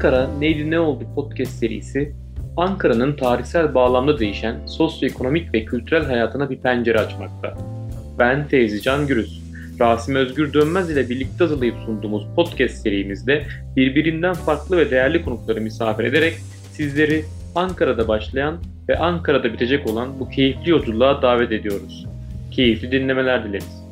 Ankara Neydi Ne Oldu podcast serisi, Ankara'nın tarihsel bağlamda değişen sosyoekonomik ve kültürel hayatına bir pencere açmakta. Ben Teyzi Can Gürüz. Rasim Özgür Dönmez ile birlikte hazırlayıp sunduğumuz podcast serimizde birbirinden farklı ve değerli konukları misafir ederek sizleri Ankara'da başlayan ve Ankara'da bitecek olan bu keyifli yolculuğa davet ediyoruz. Keyifli dinlemeler dileriz.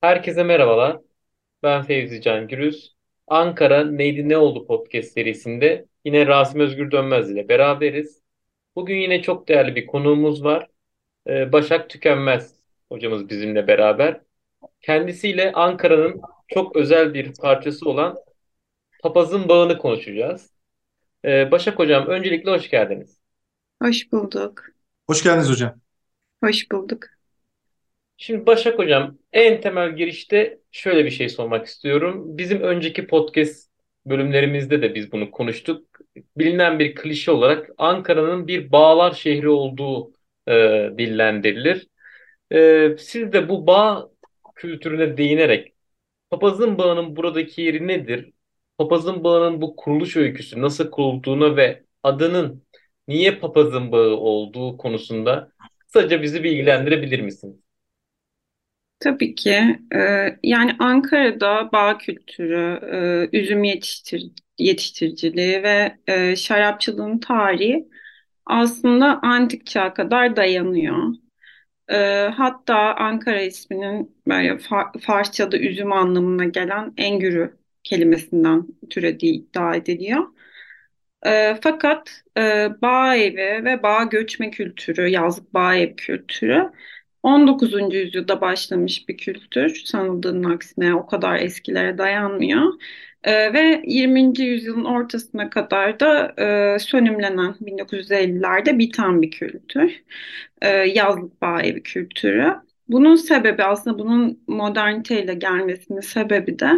Herkese merhabalar. Ben Fevzi Can Gürüz. Ankara Neydi Ne Oldu podcast serisinde yine Rasim Özgür Dönmez ile beraberiz. Bugün yine çok değerli bir konuğumuz var. Ee, Başak Tükenmez hocamız bizimle beraber. Kendisiyle Ankara'nın çok özel bir parçası olan Papazın Bağı'nı konuşacağız. Ee, Başak Hocam öncelikle hoş geldiniz. Hoş bulduk. Hoş geldiniz hocam. Hoş bulduk. Şimdi Başak Hocam en temel girişte şöyle bir şey sormak istiyorum. Bizim önceki podcast bölümlerimizde de biz bunu konuştuk. Bilinen bir klişe olarak Ankara'nın bir bağlar şehri olduğu e, dillendirilir. E, siz de bu bağ kültürüne değinerek Papazın Bağı'nın buradaki yeri nedir? Papazın Bağı'nın bu kuruluş öyküsü nasıl kurulduğuna ve adının niye Papazın Bağı olduğu konusunda kısaca bizi bilgilendirebilir misiniz? Tabii ki. Ee, yani Ankara'da bağ kültürü, e, üzüm yetiştir yetiştiriciliği ve e, şarapçılığın tarihi aslında antik çağa kadar dayanıyor. E, hatta Ankara isminin böyle Fa Farsça'da üzüm anlamına gelen engürü kelimesinden türediği iddia ediliyor. E, fakat e, bağ evi ve bağ göçme kültürü, yazlık bağ ev kültürü 19. yüzyılda başlamış bir kültür. Sanıldığının aksine o kadar eskilere dayanmıyor. E, ve 20. yüzyılın ortasına kadar da e, sönümlenen 1950'lerde biten bir kültür. E, yazlık bağ evi kültürü. Bunun sebebi aslında bunun moderniteyle gelmesinin sebebi de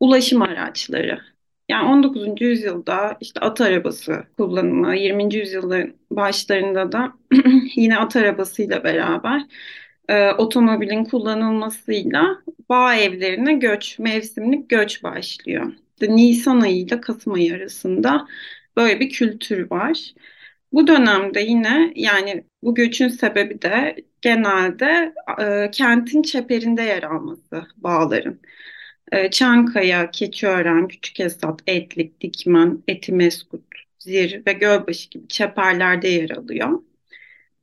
ulaşım araçları. Yani 19. yüzyılda işte at arabası kullanımı, 20. yüzyılın başlarında da yine at arabasıyla beraber e, otomobilin kullanılmasıyla bağ evlerine göç, mevsimlik göç başlıyor. Nisan ayı ile Kasım ayı arasında böyle bir kültür var. Bu dönemde yine yani bu göçün sebebi de genelde e, kentin çeperinde yer alması bağların. E, Çankaya, Keçiören, Küçükesat, Etlik, Dikmen, Etimeskut, Zir ve Gölbaşı gibi çeperlerde yer alıyor.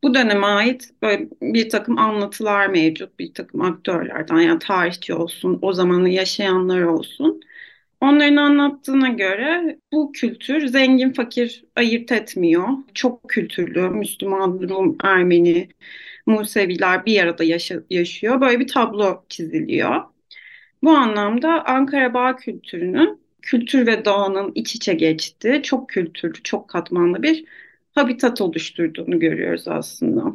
Bu döneme ait böyle bir takım anlatılar mevcut, bir takım aktörlerden yani tarihçi olsun, o zamanı yaşayanlar olsun. Onların anlattığına göre bu kültür zengin fakir ayırt etmiyor. Çok kültürlü, Müslüman, Rum, Ermeni, Museviler bir arada yaşa yaşıyor. Böyle bir tablo çiziliyor. Bu anlamda Ankara Bağ kültürünün kültür ve doğanın iç içe geçtiği çok kültürlü, çok katmanlı bir habitat oluşturduğunu görüyoruz aslında.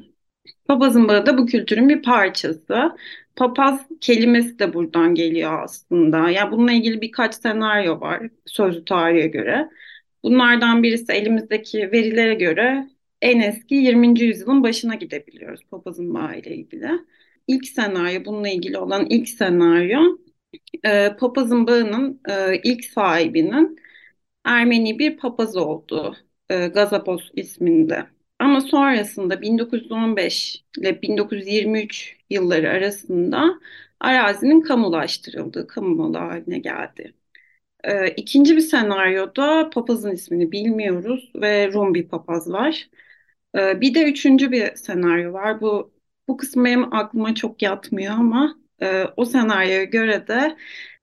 Papazın bağı da bu kültürün bir parçası. Papaz kelimesi de buradan geliyor aslında. Yani bununla ilgili birkaç senaryo var sözlü tarihe göre. Bunlardan birisi elimizdeki verilere göre en eski 20. yüzyılın başına gidebiliyoruz papazın bağı ile ilgili. İlk senaryo, bununla ilgili olan ilk senaryo, e, papazın bağının e, ilk sahibinin Ermeni bir papaz olduğu e, Gazapos isminde. Ama sonrasında 1915 ile 1923 yılları arasında arazinin kamulaştırıldığı, kamu malı haline geldi. E, ikinci bir senaryoda papazın ismini bilmiyoruz ve Rum bir papaz var. E, bir de üçüncü bir senaryo var. Bu bu kısmı benim aklıma çok yatmıyor ama e, o senaryoya göre de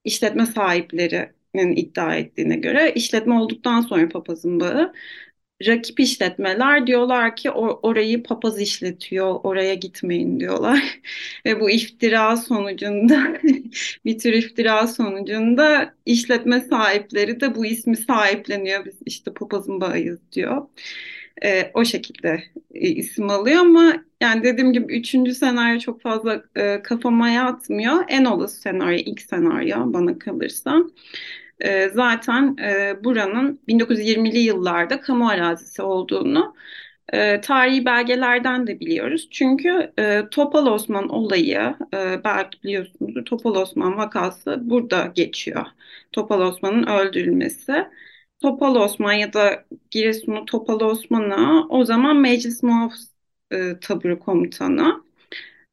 işletme sahiplerinin iddia ettiğine göre işletme olduktan sonra papazın bağı rakip işletmeler diyorlar ki or orayı papaz işletiyor, oraya gitmeyin diyorlar. Ve bu iftira sonucunda, bir tür iftira sonucunda işletme sahipleri de bu ismi sahipleniyor. Biz işte papazın bağıyız diyor. E, o şekilde e, isim alıyor ama yani dediğim gibi üçüncü senaryo çok fazla e, kafama yatmıyor. En olası senaryo ilk senaryo bana kalırsa. E, zaten e, buranın 1920'li yıllarda kamu arazisi olduğunu E, tarihi belgelerden de biliyoruz. Çünkü e, Topal Osman olayı, e, belki biliyorsunuz Topal Osman vakası burada geçiyor. Topal Osman'ın öldürülmesi. Topal Osman ya da Giresunlu Topal Osman'a o zaman Meclis Muhafız e, Taburu Komutanı.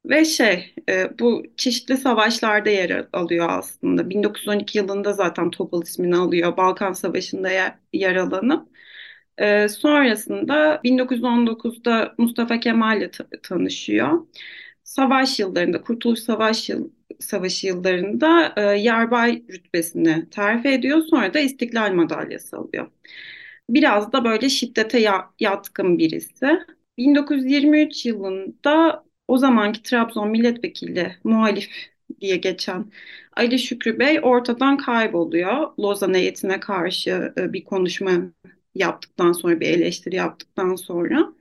Ve şey, e, bu çeşitli savaşlarda yer alıyor aslında. 1912 yılında zaten Topal ismini alıyor. Balkan Savaşı'nda yer, yer alanıp. E, sonrasında 1919'da Mustafa Kemal'le ta- tanışıyor. Savaş yıllarında, Kurtuluş Savaş yıl, Savaşı yıllarında e, yarbay rütbesini terfi ediyor. Sonra da İstiklal Madalyası alıyor. Biraz da böyle şiddete ya- yatkın birisi. 1923 yılında o zamanki Trabzon milletvekili muhalif diye geçen Ali Şükrü Bey ortadan kayboluyor. Lozan heyetine karşı e, bir konuşma yaptıktan sonra bir eleştiri yaptıktan sonra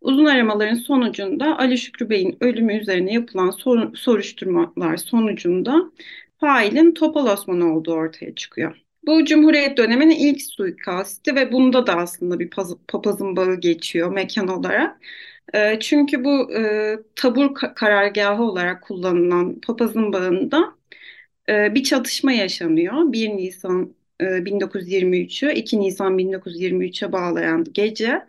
uzun aramaların sonucunda Ali Şükrü Bey'in ölümü üzerine yapılan sor- soruşturmalar sonucunda failin Topal Osman olduğu ortaya çıkıyor. Bu Cumhuriyet döneminin ilk suikasti ve bunda da aslında bir paz- papazın bağı geçiyor mekan olarak. E, çünkü bu e, tabur ka- karargahı olarak kullanılan papazın bağında e, bir çatışma yaşanıyor. 1 Nisan e, 1923'ü 2 Nisan 1923'e bağlayan gece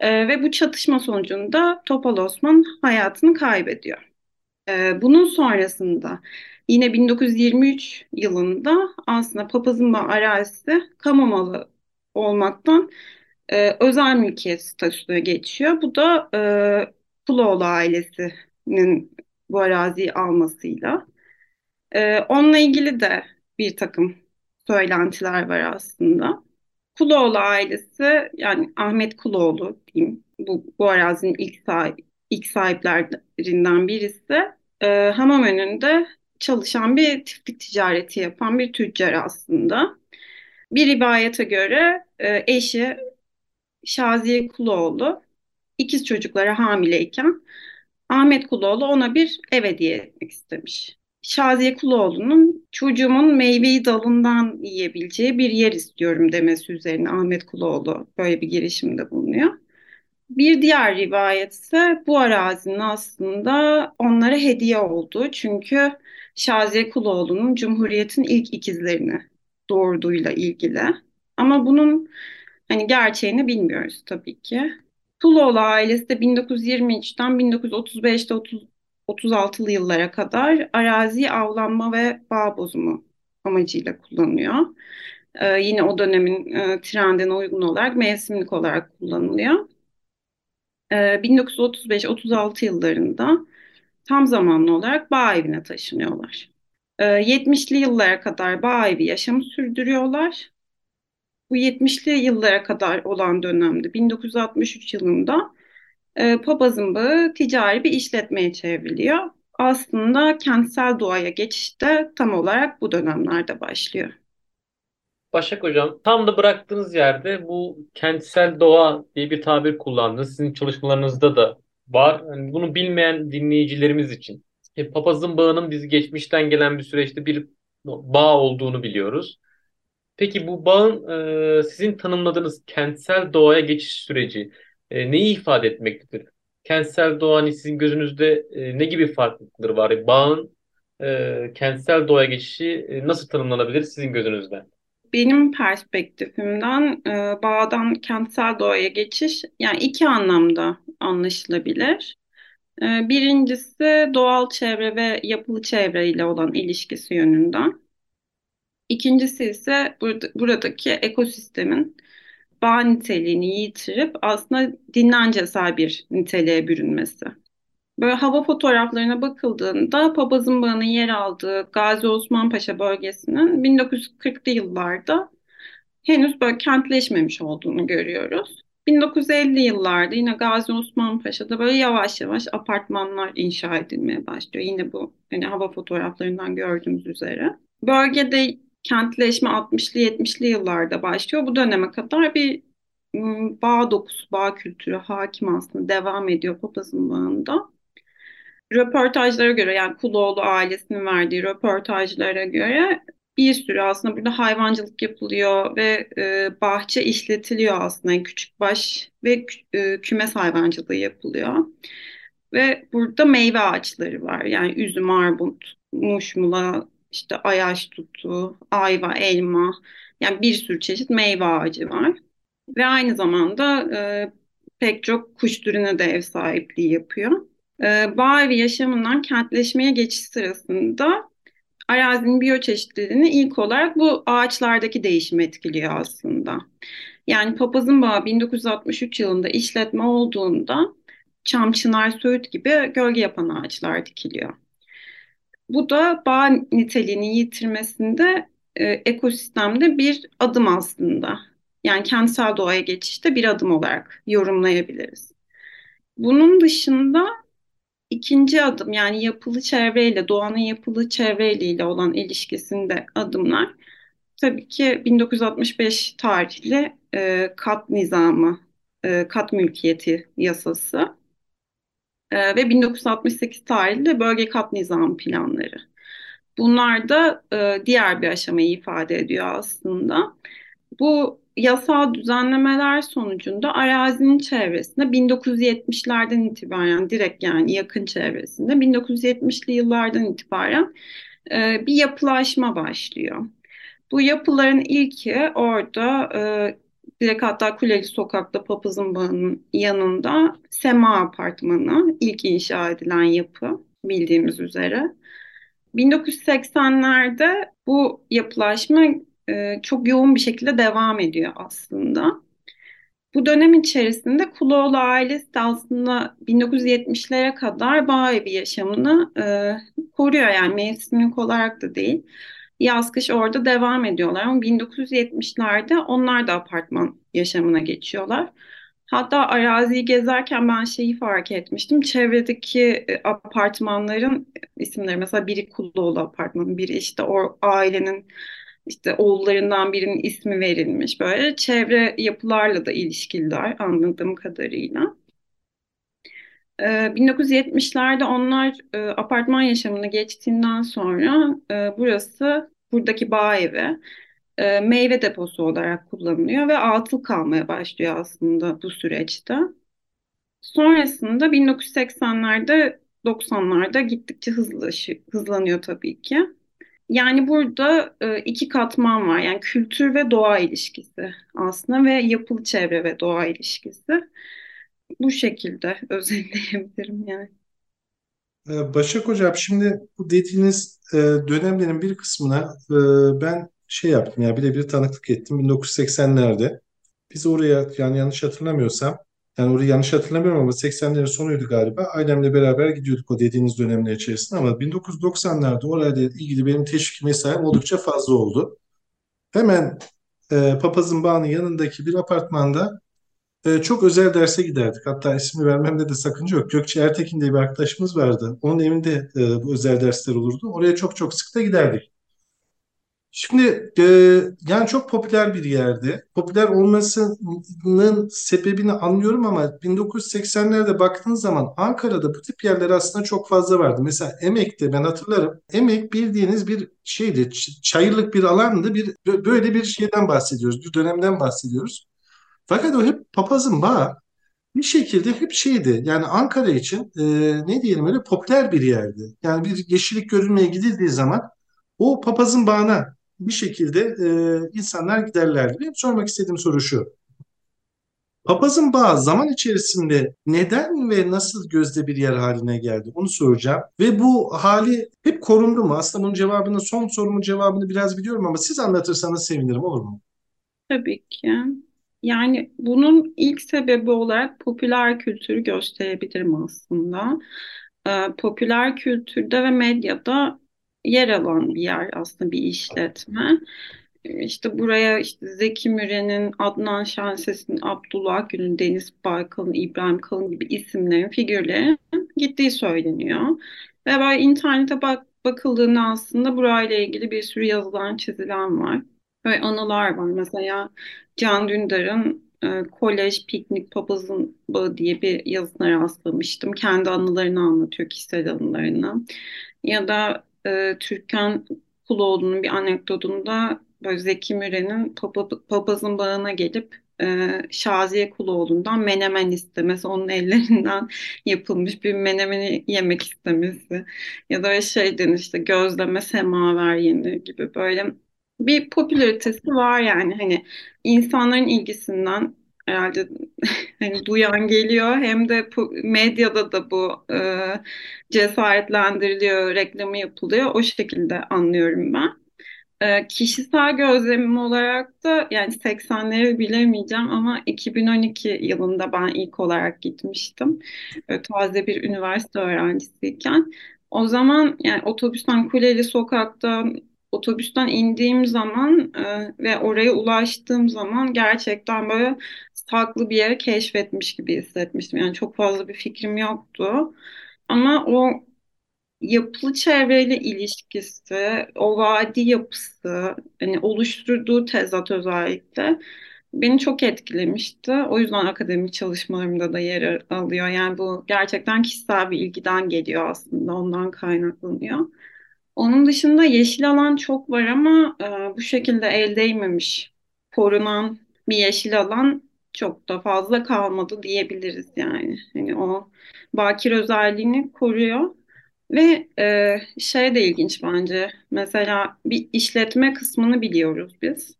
E, ve bu çatışma sonucunda Topal Osman hayatını kaybediyor. E, bunun sonrasında yine 1923 yılında aslında Papazın arazisi kamu malı olmaktan e, özel mülkiyet statüsüne geçiyor. Bu da e, Kuloğlu ailesinin bu araziyi almasıyla. E, onunla ilgili de bir takım söylentiler var aslında. Kuloğlu ailesi yani Ahmet Kuloğlu diyeyim bu, bu arazinin ilk, sahip, ilk sahiplerinden birisi e, hamam önünde çalışan bir çiftlik ticareti yapan bir tüccar aslında. Bir rivayete göre e, eşi Şaziye Kuloğlu ikiz çocuklara hamileyken Ahmet Kuloğlu ona bir ev hediye etmek istemiş. Şaziye Kuloğlu'nun çocuğumun meyveyi dalından yiyebileceği bir yer istiyorum demesi üzerine Ahmet Kuloğlu böyle bir girişimde bulunuyor. Bir diğer rivayet ise bu arazinin aslında onlara hediye olduğu. Çünkü Şaziye Kuloğlu'nun Cumhuriyet'in ilk ikizlerini doğurduğuyla ilgili. Ama bunun hani gerçeğini bilmiyoruz tabii ki. Kuloğlu ailesi de 1923'ten 1935'te 30, 36'lı yıllara kadar araziyi avlanma ve bağ bozumu amacıyla kullanıyor. Ee, yine o dönemin e, trendine uygun olarak mevsimlik olarak kullanılıyor. Ee, 1935-36 yıllarında tam zamanlı olarak bağ evine taşınıyorlar. Ee, 70'li yıllara kadar bağ evi yaşamı sürdürüyorlar. Bu 70'li yıllara kadar olan dönemde 1963 yılında e, papazın bağı ticari bir işletmeye çevriliyor. Aslında kentsel doğaya geçiş de tam olarak bu dönemlerde başlıyor. Başak Hocam, tam da bıraktığınız yerde bu kentsel doğa diye bir tabir kullandınız. Sizin çalışmalarınızda da var. Yani bunu bilmeyen dinleyicilerimiz için. E, papazın bağının biz geçmişten gelen bir süreçte bir bağ olduğunu biliyoruz. Peki bu bağın e, sizin tanımladığınız kentsel doğaya geçiş süreci e, neyi ifade etmektedir? Kentsel doğa hani sizin gözünüzde e, ne gibi farklılıkları var? Bağın e, kentsel doğaya geçişi e, nasıl tanımlanabilir sizin gözünüzde? Benim perspektifimden e, bağdan kentsel doğaya geçiş yani iki anlamda anlaşılabilir. E, birincisi doğal çevre ve yapılı çevre ile olan ilişkisi yönünden. İkincisi ise burada, buradaki ekosistemin bağ niteliğini yitirip aslında dinlencesel bir niteliğe bürünmesi. Böyle hava fotoğraflarına bakıldığında Papazın Bağı'nın yer aldığı Gazi Osman Paşa bölgesinin 1940'lı yıllarda henüz böyle kentleşmemiş olduğunu görüyoruz. 1950'li yıllarda yine Gazi Osman Paşa'da böyle yavaş yavaş apartmanlar inşa edilmeye başlıyor. Yine bu hani hava fotoğraflarından gördüğümüz üzere. Bölgede kentleşme 60'lı 70'li yıllarda başlıyor. Bu döneme kadar bir bağ dokusu, bağ kültürü hakim aslında devam ediyor Papazın Bağı'nda. Röportajlara göre yani Kuloğlu ailesinin verdiği röportajlara göre bir sürü aslında burada hayvancılık yapılıyor ve e, bahçe işletiliyor aslında küçük baş ve e, kümes hayvancılığı yapılıyor. Ve burada meyve ağaçları var. Yani üzüm, armut, muşmula, işte ayaş tutu, ayva, elma. Yani bir sürü çeşit meyve ağacı var. Ve aynı zamanda e, pek çok kuş türüne de ev sahipliği yapıyor. E, bağ evi yaşamından kentleşmeye geçiş sırasında arazinin biyoçeşitliliğini ilk olarak bu ağaçlardaki değişim etkiliyor aslında. Yani Papazın Bağı 1963 yılında işletme olduğunda çam, çınar, söğüt gibi gölge yapan ağaçlar dikiliyor. Bu da bağ niteliğini yitirmesinde e, ekosistemde bir adım aslında. Yani kentsel doğaya geçişte bir adım olarak yorumlayabiliriz. Bunun dışında ikinci adım yani yapılı çevreyle, doğanın yapılı çevreyle olan ilişkisinde adımlar tabii ki 1965 tarihli e, kat nizamı, e, kat mülkiyeti yasası e, ve 1968 tarihli bölge kat nizamı planları. Bunlar da e, diğer bir aşamayı ifade ediyor aslında. Bu yasal düzenlemeler sonucunda arazinin çevresinde 1970'lerden itibaren direkt yani yakın çevresinde 1970'li yıllardan itibaren e, bir yapılaşma başlıyor. Bu yapıların ilki orada e, direkt hatta Kuleli Sokak'ta Papazın yanında Sema Apartmanı ilk inşa edilen yapı bildiğimiz üzere. 1980'lerde bu yapılaşma e, çok yoğun bir şekilde devam ediyor aslında. Bu dönem içerisinde Kuloğlu ailesi de aslında 1970'lere kadar bağ evi yaşamını e, koruyor yani mevsimlik olarak da değil. Yaz kış orada devam ediyorlar ama 1970'lerde onlar da apartman yaşamına geçiyorlar. Hatta araziyi gezerken ben şeyi fark etmiştim. Çevredeki e, apartmanların isimleri mesela biri Kulluoğlu apartmanı, biri işte o ailenin işte oğullarından birinin ismi verilmiş. Böyle çevre yapılarla da ilişkililer anladığım kadarıyla. Ee, 1970'lerde onlar e, apartman yaşamına geçtiğinden sonra e, burası buradaki bağ evi e, meyve deposu olarak kullanılıyor ve atıl kalmaya başlıyor aslında bu süreçte. Sonrasında 1980'lerde 90'larda gittikçe hızlaşı, hızlanıyor tabii ki. Yani burada iki katman var. Yani kültür ve doğa ilişkisi aslında ve yapılı çevre ve doğa ilişkisi. Bu şekilde özetleyebilirim yani. Ee, Başak Hocam şimdi bu dediğiniz e, dönemlerin bir kısmına e, ben şey yaptım ya birebir tanıklık ettim 1980'lerde. Biz oraya yani yanlış hatırlamıyorsam yani orayı yanlış hatırlamıyorum ama 80'lerin sonuydu galiba. Ailemle beraber gidiyorduk o dediğiniz dönemler içerisinde ama 1990'larda orayla ilgili benim teşvik mesaim oldukça fazla oldu. Hemen e, Papazın Bağı'nın yanındaki bir apartmanda e, çok özel derse giderdik. Hatta ismi vermemde de sakınca yok. Gökçe Ertekin diye bir arkadaşımız vardı. Onun evinde e, bu özel dersler olurdu. Oraya çok çok sık da giderdik. Şimdi e, yani çok popüler bir yerdi. Popüler olmasının sebebini anlıyorum ama 1980'lerde baktığınız zaman Ankara'da bu tip yerler aslında çok fazla vardı. Mesela Emek'te ben hatırlarım. Emek bildiğiniz bir şeydi, çayırlık bir alandı. Bir böyle bir şeyden bahsediyoruz, bir dönemden bahsediyoruz. Fakat o hep papazın bağı bir şekilde hep şeydi. Yani Ankara için e, ne diyelim öyle popüler bir yerdi. Yani bir yeşillik görülmeye gidildiği zaman o papazın bağına bir şekilde e, insanlar giderlerdi. Benim sormak istediğim soru şu. Papazın bağı zaman içerisinde neden ve nasıl gözde bir yer haline geldi? Onu soracağım. Ve bu hali hep korundu mu? Aslında bunun cevabını, son sorumun cevabını biraz biliyorum ama siz anlatırsanız sevinirim olur mu? Tabii ki. Yani bunun ilk sebebi olarak popüler kültürü gösterebilirim aslında. Ee, popüler kültürde ve medyada yer alan bir yer aslında bir işletme. İşte buraya işte Zeki Müren'in, Adnan Şenses'in, Abdullah Gül'ün, Deniz Baykal'ın, İbrahim Kalın gibi isimlerin, figürlerin gittiği söyleniyor. Ve böyle internete bak bakıldığında aslında burayla ilgili bir sürü yazılan, çizilen var. Böyle anılar var. Mesela Can Dündar'ın e, Kolej Piknik Papazın Bağı diye bir yazısına rastlamıştım. Kendi anılarını anlatıyor, kişisel anılarını. Ya da e, Türkan Kuloğlu'nun bir anekdotunda böyle Zeki Müren'in papa, papazın bağına gelip e, Şaziye Kuloğlu'ndan menemen istemesi, onun ellerinden yapılmış bir menemeni yemek istemesi ya da şey denir işte gözleme semaver yenir gibi böyle bir popülaritesi var yani hani insanların ilgisinden herhalde hani duyan geliyor hem de medyada da bu e, cesaretlendiriliyor, reklamı yapılıyor. O şekilde anlıyorum ben. E, kişisel gözlemim olarak da yani 80'leri bilemeyeceğim ama 2012 yılında ben ilk olarak gitmiştim. E, taze bir üniversite öğrencisiyken. O zaman yani otobüsten Kuleli Sokak'tan otobüsten indiğim zaman e, ve oraya ulaştığım zaman gerçekten böyle farklı bir yere keşfetmiş gibi hissetmiştim. Yani çok fazla bir fikrim yoktu. Ama o yapılı çevreyle ilişkisi, o vadi yapısı, hani oluşturduğu tezat özellikle beni çok etkilemişti. O yüzden akademik çalışmalarımda da yer alıyor. Yani bu gerçekten kişisel bir ilgiden geliyor aslında, ondan kaynaklanıyor. Onun dışında yeşil alan çok var ama e, bu şekilde el değmemiş, korunan bir yeşil alan çok da fazla kalmadı diyebiliriz yani. Hani o bakir özelliğini koruyor. Ve e, şey de ilginç bence. Mesela bir işletme kısmını biliyoruz biz.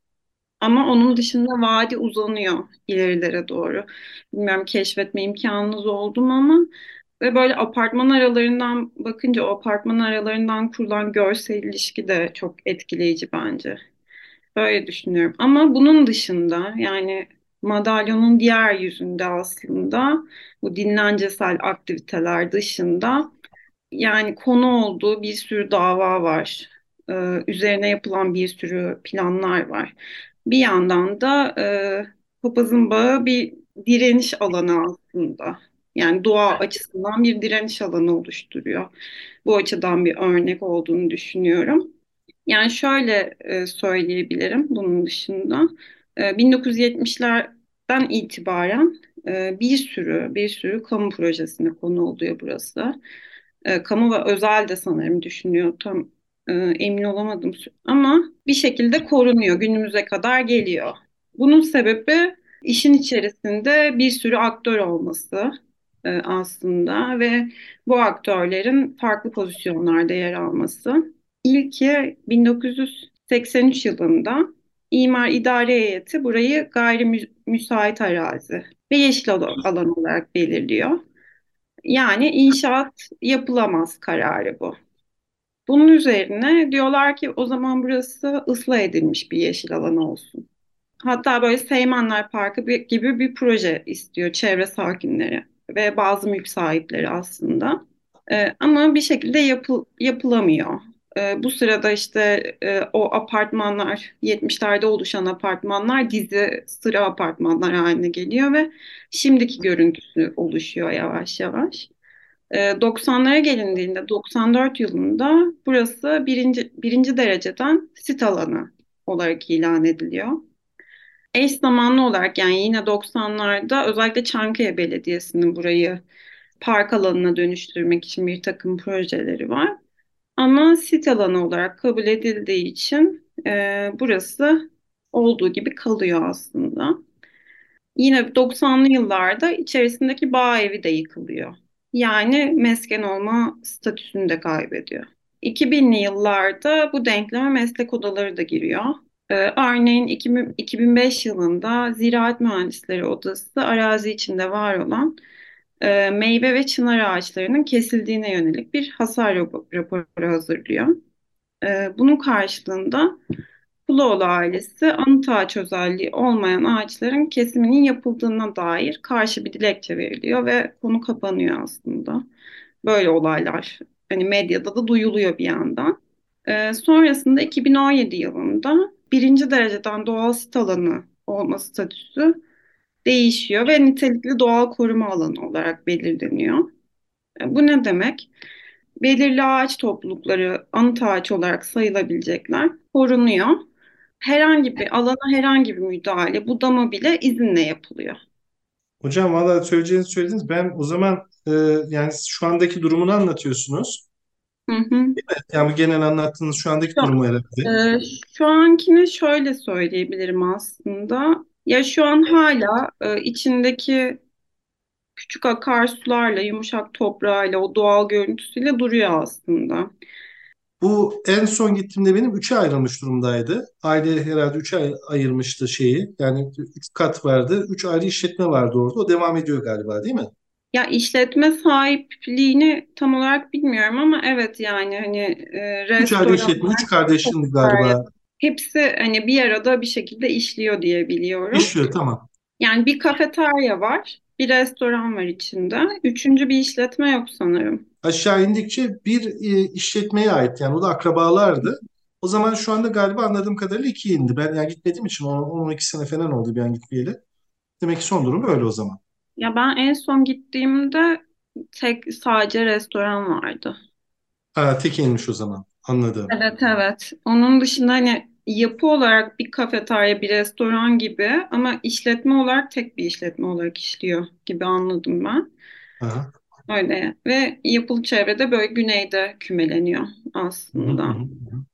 Ama onun dışında vadi uzanıyor ilerilere doğru. Bilmiyorum keşfetme imkanınız oldu mu ama ve böyle apartman aralarından bakınca o apartman aralarından kurulan görsel ilişki de çok etkileyici bence. Böyle düşünüyorum. Ama bunun dışında yani madalyonun diğer yüzünde aslında bu dinlencesel aktiviteler dışında yani konu olduğu bir sürü dava var. Ee, üzerine yapılan bir sürü planlar var. Bir yandan da e, papazın bağı bir direniş alanı aslında. Yani doğa açısından bir direniş alanı oluşturuyor. Bu açıdan bir örnek olduğunu düşünüyorum. Yani şöyle e, söyleyebilirim bunun dışında. E, 1970'lerden itibaren e, bir sürü bir sürü kamu projesine konu oluyor burası. E, kamu ve özel de sanırım düşünüyor. Tam e, emin olamadım. Ama bir şekilde korunuyor. Günümüze kadar geliyor. Bunun sebebi işin içerisinde bir sürü aktör olması e, aslında ve bu aktörlerin farklı pozisyonlarda yer alması. İlki 1983 yılında İmar İdare Heyeti burayı gayri müsait arazi ve yeşil alan olarak belirliyor. Yani inşaat yapılamaz kararı bu. Bunun üzerine diyorlar ki o zaman burası ıslah edilmiş bir yeşil alan olsun. Hatta böyle Seymenler Parkı gibi bir proje istiyor çevre sakinleri ve bazı mülk sahipleri aslında. Ee, ama bir şekilde yapı, yapılamıyor. Ee, bu sırada işte e, o apartmanlar 70'lerde oluşan apartmanlar dizi sıra apartmanlar haline geliyor ve şimdiki görüntüsü oluşuyor yavaş yavaş. E, 90'lara gelindiğinde 94 yılında burası birinci, birinci dereceden sit alanı olarak ilan ediliyor. Eş zamanlı olarak yani yine 90'larda özellikle Çankaya Belediyesi'nin burayı park alanına dönüştürmek için bir takım projeleri var. Ama sit alanı olarak kabul edildiği için e, burası olduğu gibi kalıyor aslında. Yine 90'lı yıllarda içerisindeki bağ evi de yıkılıyor. Yani mesken olma statüsünü de kaybediyor. 2000'li yıllarda bu denkleme meslek odaları da giriyor. Ee, örneğin 2005 yılında Ziraat Mühendisleri Odası arazi içinde var olan e, meyve ve çınar ağaçlarının kesildiğine yönelik bir hasar raporu hazırlıyor. E, bunun karşılığında Kuloğlu ailesi anıt ağaç özelliği olmayan ağaçların kesiminin yapıldığına dair karşı bir dilekçe veriliyor ve konu kapanıyor aslında. Böyle olaylar hani medyada da duyuluyor bir yandan. E, sonrasında 2017 yılında birinci dereceden doğal sit alanı olma statüsü değişiyor ve nitelikli doğal koruma alanı olarak belirleniyor. E, bu ne demek? Belirli ağaç toplulukları anıt ağaç olarak sayılabilecekler korunuyor. Herhangi bir alana herhangi bir müdahale, budama bile izinle yapılıyor. Hocam valla söyleyeceğinizi söylediniz. Ben o zaman e, yani şu andaki durumunu anlatıyorsunuz. Hı hı. Yani bu genel anlattığınız şu andaki Şu, durumu herhalde. e, şu ankini şöyle söyleyebilirim aslında. Ya şu an hala e, içindeki küçük akarsularla, yumuşak toprağıyla, o doğal görüntüsüyle duruyor aslında. Bu en son gittiğimde benim üçe ayrılmış durumdaydı. Aile herhalde üçe ay- ayırmıştı şeyi. Yani üç kat vardı. Üç ayrı işletme vardı orada. O devam ediyor galiba değil mi? Ya işletme sahipliğini tam olarak bilmiyorum ama evet yani hani e, Üç ayrı restoran, işletme. Üç kardeşin galiba hepsi hani bir arada bir şekilde işliyor diye biliyorum. işliyor tamam. Yani bir kafeterya var, bir restoran var içinde. Üçüncü bir işletme yok sanırım. Aşağı indikçe bir e, işletmeye ait yani o da akrabalardı. O zaman şu anda galiba anladığım kadarıyla ikiye indi. Ben yani gitmediğim için 10-12 sene falan oldu ben gitmeyeli. Demek ki son durum öyle o zaman. Ya ben en son gittiğimde tek sadece restoran vardı. Ha, tek inmiş o zaman. Anladım. Evet evet. Onun dışında hani yapı olarak bir kafeterya, bir restoran gibi ama işletme olarak tek bir işletme olarak işliyor gibi anladım ben. Aha. Öyle. Ve yapılı çevrede böyle güneyde kümeleniyor Hı hı hı aslında. hı.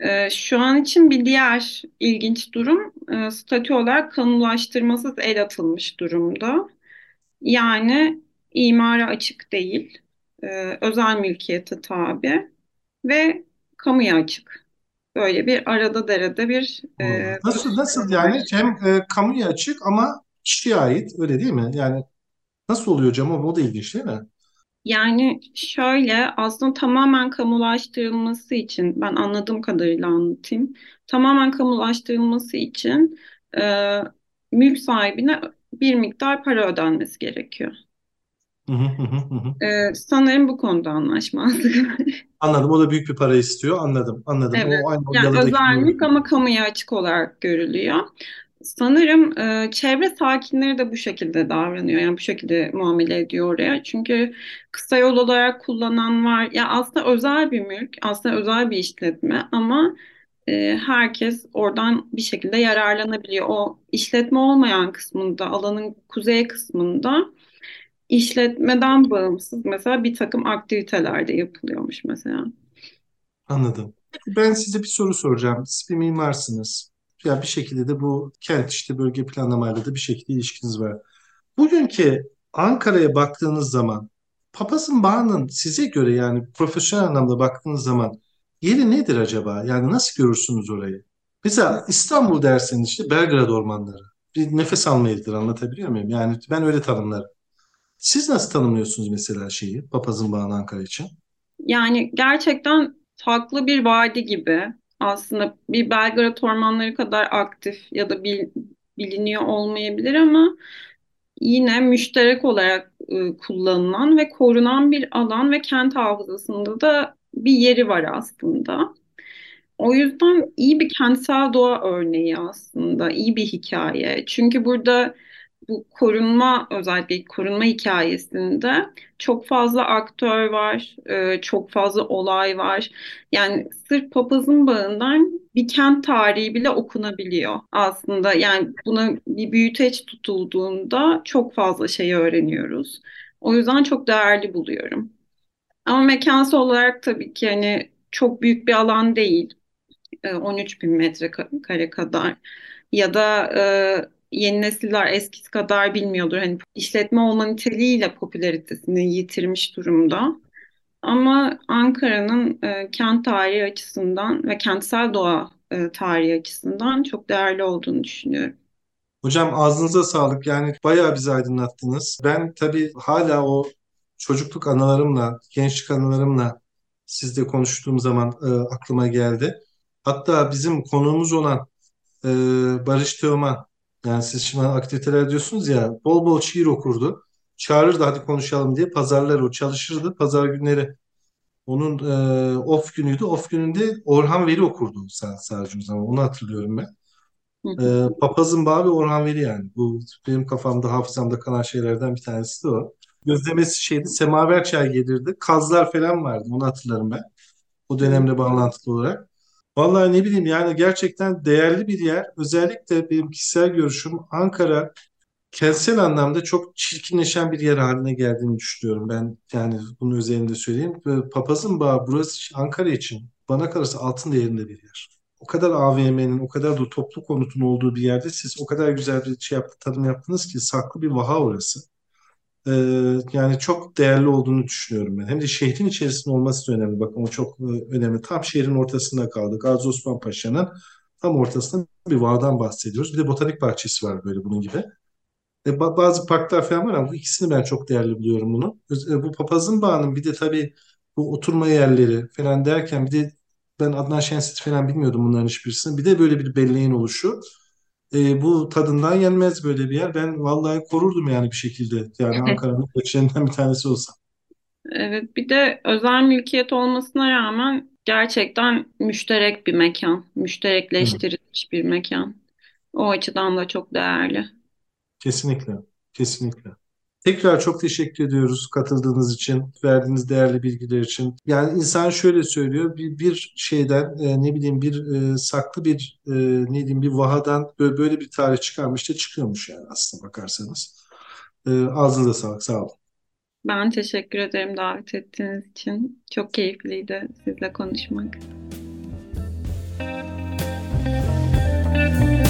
Ee, şu an için bir diğer ilginç durum e, statü olarak kamulaştırmasız el atılmış durumda. Yani imara açık değil, e, özel mülkiyete tabi ve kamuya açık. Böyle bir arada derede bir e, Nasıl nasıl yani hem e, kamuya açık ama kişiye ait öyle değil mi? Yani nasıl oluyor hocam o, o da ilginç değil mi? Yani şöyle aslında tamamen kamulaştırılması için ben anladığım kadarıyla anlatayım. Tamamen kamulaştırılması için e, mülk sahibine bir miktar para ödenmesi gerekiyor. Hı hı hı hı hı. E, sanırım bu konuda anlaşmazlık var. Anladım. O da büyük bir para istiyor. Anladım. Anladım. Evet. O aynı Yani yalıdaki özel gibi. mülk ama kamuya açık olarak görülüyor. Sanırım e, çevre sakinleri de bu şekilde davranıyor. Yani bu şekilde muamele ediyor oraya. Çünkü kısa yol olarak kullanan var. Ya aslında özel bir mülk, aslında özel bir işletme ama e, herkes oradan bir şekilde yararlanabiliyor. O işletme olmayan kısmında, alanın kuzey kısmında işletmeden bağımsız mesela bir takım aktiviteler de yapılıyormuş mesela. Anladım. Ben size bir soru soracağım. Siz bir mimarsınız. Ya bir şekilde de bu kent işte bölge planlamayla da bir şekilde ilişkiniz var. Bugünkü Ankara'ya baktığınız zaman Papazın Bağı'nın size göre yani profesyonel anlamda baktığınız zaman yeri nedir acaba? Yani nasıl görürsünüz orayı? Mesela İstanbul derseniz işte Belgrad ormanları. Bir nefes alma yeridir anlatabiliyor muyum? Yani ben öyle tanımlarım. Siz nasıl tanımlıyorsunuz mesela şeyi Papazın Bağı'nı Ankara için? Yani gerçekten farklı bir vadi gibi. Aslında bir Belgrad ormanları kadar aktif ya da bil- biliniyor olmayabilir ama yine müşterek olarak e, kullanılan ve korunan bir alan ve kent hafızasında da bir yeri var aslında. O yüzden iyi bir kentsel doğa örneği aslında, iyi bir hikaye. Çünkü burada bu korunma özellikle korunma hikayesinde çok fazla aktör var, e, çok fazla olay var. Yani sırf papazın bağından bir kent tarihi bile okunabiliyor aslında. Yani buna bir büyüteç tutulduğunda çok fazla şey öğreniyoruz. O yüzden çok değerli buluyorum. Ama mekansal olarak tabii ki hani çok büyük bir alan değil. E, 13 bin metrekare kadar ya da e, yeni nesiller eskisi kadar bilmiyordur. Hani işletme olma niteliğiyle popülaritesini yitirmiş durumda. Ama Ankara'nın e, kent tarihi açısından ve kentsel doğa e, tarihi açısından çok değerli olduğunu düşünüyorum. Hocam ağzınıza sağlık. Yani bayağı bizi aydınlattınız. Ben tabii hala o çocukluk anılarımla, gençlik anılarımla sizle konuştuğum zaman e, aklıma geldi. Hatta bizim konuğumuz olan e, Barış Teoman, yani siz şimdi aktiviteler diyorsunuz ya, bol bol şiir okurdu. Çağırırdı hadi konuşalım diye. Pazarlar o çalışırdı. Pazar günleri onun e, off günüydü. Off gününde Orhan Veli okurdu sadece o zaman. Onu hatırlıyorum ben. Ee, Papazın Bağı ve Orhan Veli yani. Bu benim kafamda, hafızamda kalan şeylerden bir tanesi de o. Gözlemesi şeydi, semaver çay gelirdi. Kazlar falan vardı, onu hatırlarım ben. O dönemle bağlantılı olarak. Vallahi ne bileyim yani gerçekten değerli bir yer. Özellikle benim kişisel görüşüm Ankara kentsel anlamda çok çirkinleşen bir yer haline geldiğini düşünüyorum. Ben yani bunun üzerinde söyleyeyim. Papazın Bağı burası Ankara için bana kalırsa altın değerinde bir yer. O kadar AVM'nin, o kadar da toplu konutun olduğu bir yerde siz o kadar güzel bir şey yaptı, tanım yaptınız ki saklı bir vaha orası. Ee, yani çok değerli olduğunu düşünüyorum ben. Hem de şehrin içerisinde olması da önemli. Bakın o çok e, önemli. Tam şehrin ortasında kaldık. Gazi Osman Paşa'nın tam ortasında bir vahdan bahsediyoruz. Bir de botanik bahçesi var böyle bunun gibi. E, ba- bazı parklar falan var ama bu ikisini ben çok değerli buluyorum bunu. E, bu Papazın Bağı'nın bir de tabii bu oturma yerleri falan derken bir de ben Adnan Şensit falan bilmiyordum bunların hiçbirisini. Bir de böyle bir belleğin oluşu. E, bu tadından yenmez böyle bir yer. Ben vallahi korurdum yani bir şekilde. Yani Ankara'nın köşelerinden bir tanesi olsa. Evet, bir de özel mülkiyet olmasına rağmen gerçekten müşterek bir mekan, Evet. müşterekleştirilmiş bir mekan. O açıdan da çok değerli. Kesinlikle. Kesinlikle. Tekrar çok teşekkür ediyoruz katıldığınız için, verdiğiniz değerli bilgiler için. Yani insan şöyle söylüyor, bir, bir şeyden e, ne bileyim bir e, saklı bir e, ne diyeyim bir vahadan böyle, böyle bir tarih çıkarmış da çıkıyormuş yani aslına bakarsanız. E, ağzınıza sağlık, sağ olun. Ben teşekkür ederim davet ettiğiniz için. Çok keyifliydi sizle konuşmak. Müzik